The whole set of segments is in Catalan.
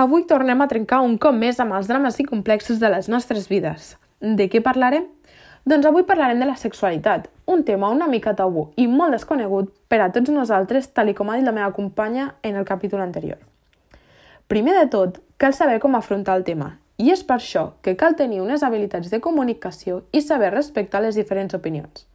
Avui tornem a trencar un cop més amb els drames i complexos de les nostres vides. De què parlarem? Doncs avui parlarem de la sexualitat, un tema una mica tabú i molt desconegut per a tots nosaltres, tal com ha dit la meva companya en el capítol anterior. Primer de tot, cal saber com afrontar el tema, i és per això que cal tenir unes habilitats de comunicació i saber respectar les diferents opinions.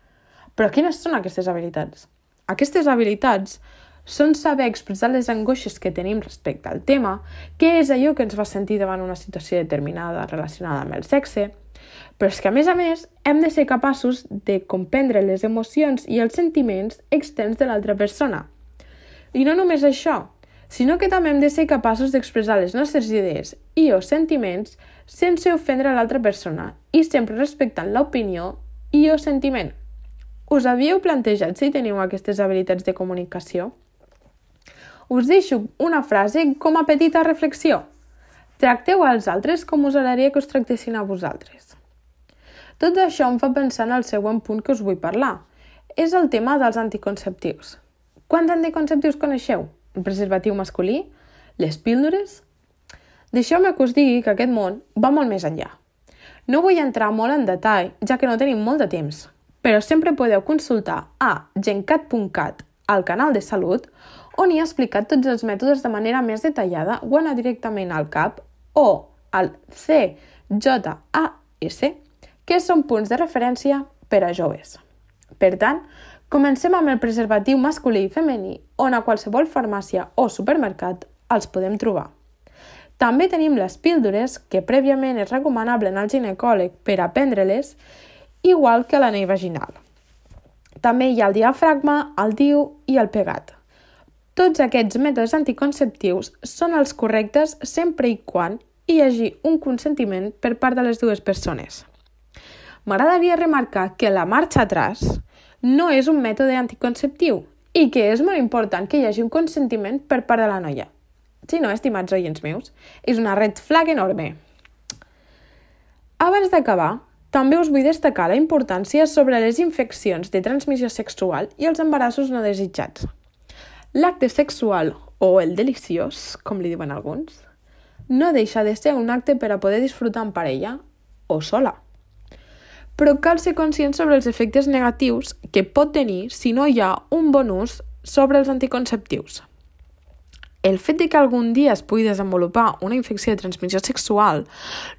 Però quines són aquestes habilitats? Aquestes habilitats són saber expressar les angoixes que tenim respecte al tema, què és allò que ens fa sentir davant una situació determinada relacionada amb el sexe, però és que, a més a més, hem de ser capaços de comprendre les emocions i els sentiments externs de l'altra persona. I no només això, sinó que també hem de ser capaços d'expressar les nostres idees i o sentiments sense ofendre l'altra persona i sempre respectant l'opinió i o sentiment. Us havíeu plantejat si teniu aquestes habilitats de comunicació? Us deixo una frase com a petita reflexió. Tracteu als altres com us agradaria que us tractessin a vosaltres. Tot això em fa pensar en el següent punt que us vull parlar. És el tema dels anticonceptius. Quants anticonceptius coneixeu? El preservatiu masculí? Les píldores? Deixeu-me que us digui que aquest món va molt més enllà. No vull entrar molt en detall, ja que no tenim molt de temps, però sempre podeu consultar a gencat.cat, al canal de salut, on hi ha explicat tots els mètodes de manera més detallada o anar directament al CAP o al CJAS, que són punts de referència per a joves. Per tant, comencem amb el preservatiu masculí i femení, on a qualsevol farmàcia o supermercat els podem trobar. També tenim les píldores, que prèviament és recomanable anar al ginecòleg per a prendre-les, igual que l'anell vaginal. També hi ha el diafragma, el diu i el pegat. Tots aquests mètodes anticonceptius són els correctes sempre i quan hi hagi un consentiment per part de les dues persones. M'agradaria remarcar que la marxa atrás no és un mètode anticonceptiu i que és molt important que hi hagi un consentiment per part de la noia. Si no, estimats oients meus, és una red flag enorme. Abans d'acabar, també us vull destacar la importància sobre les infeccions de transmissió sexual i els embarassos no desitjats. L'acte sexual, o el deliciós, com li diuen alguns, no deixa de ser un acte per a poder disfrutar en parella o sola. Però cal ser conscient sobre els efectes negatius que pot tenir si no hi ha un bon ús sobre els anticonceptius. El fet de que algun dia es pugui desenvolupar una infecció de transmissió sexual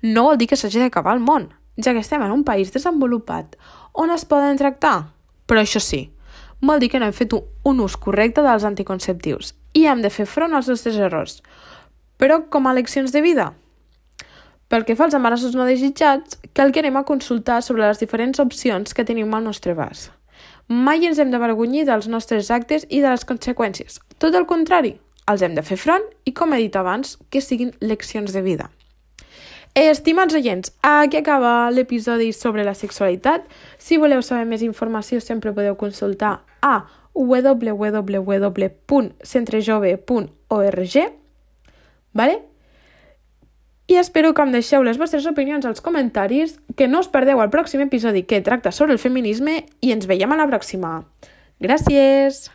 no vol dir que s'hagi d'acabar el món, ja que estem en un país desenvolupat on es poden tractar. Però això sí, vol dir que no hem fet un ús correcte dels anticonceptius i hem de fer front als nostres errors. Però com a leccions de vida? Pel que fa als embarassos no desitjats, cal que anem a consultar sobre les diferents opcions que tenim al nostre abast. Mai ens hem d'avergonyir dels nostres actes i de les conseqüències. Tot el contrari, els hem de fer front i, com he dit abans, que siguin leccions de vida. Estimats oients, aquí acaba l'episodi sobre la sexualitat. Si voleu saber més informació sempre podeu consultar a www.centrejove.org vale? I espero que em deixeu les vostres opinions als comentaris, que no us perdeu el pròxim episodi que tracta sobre el feminisme i ens veiem a la pròxima. Gràcies!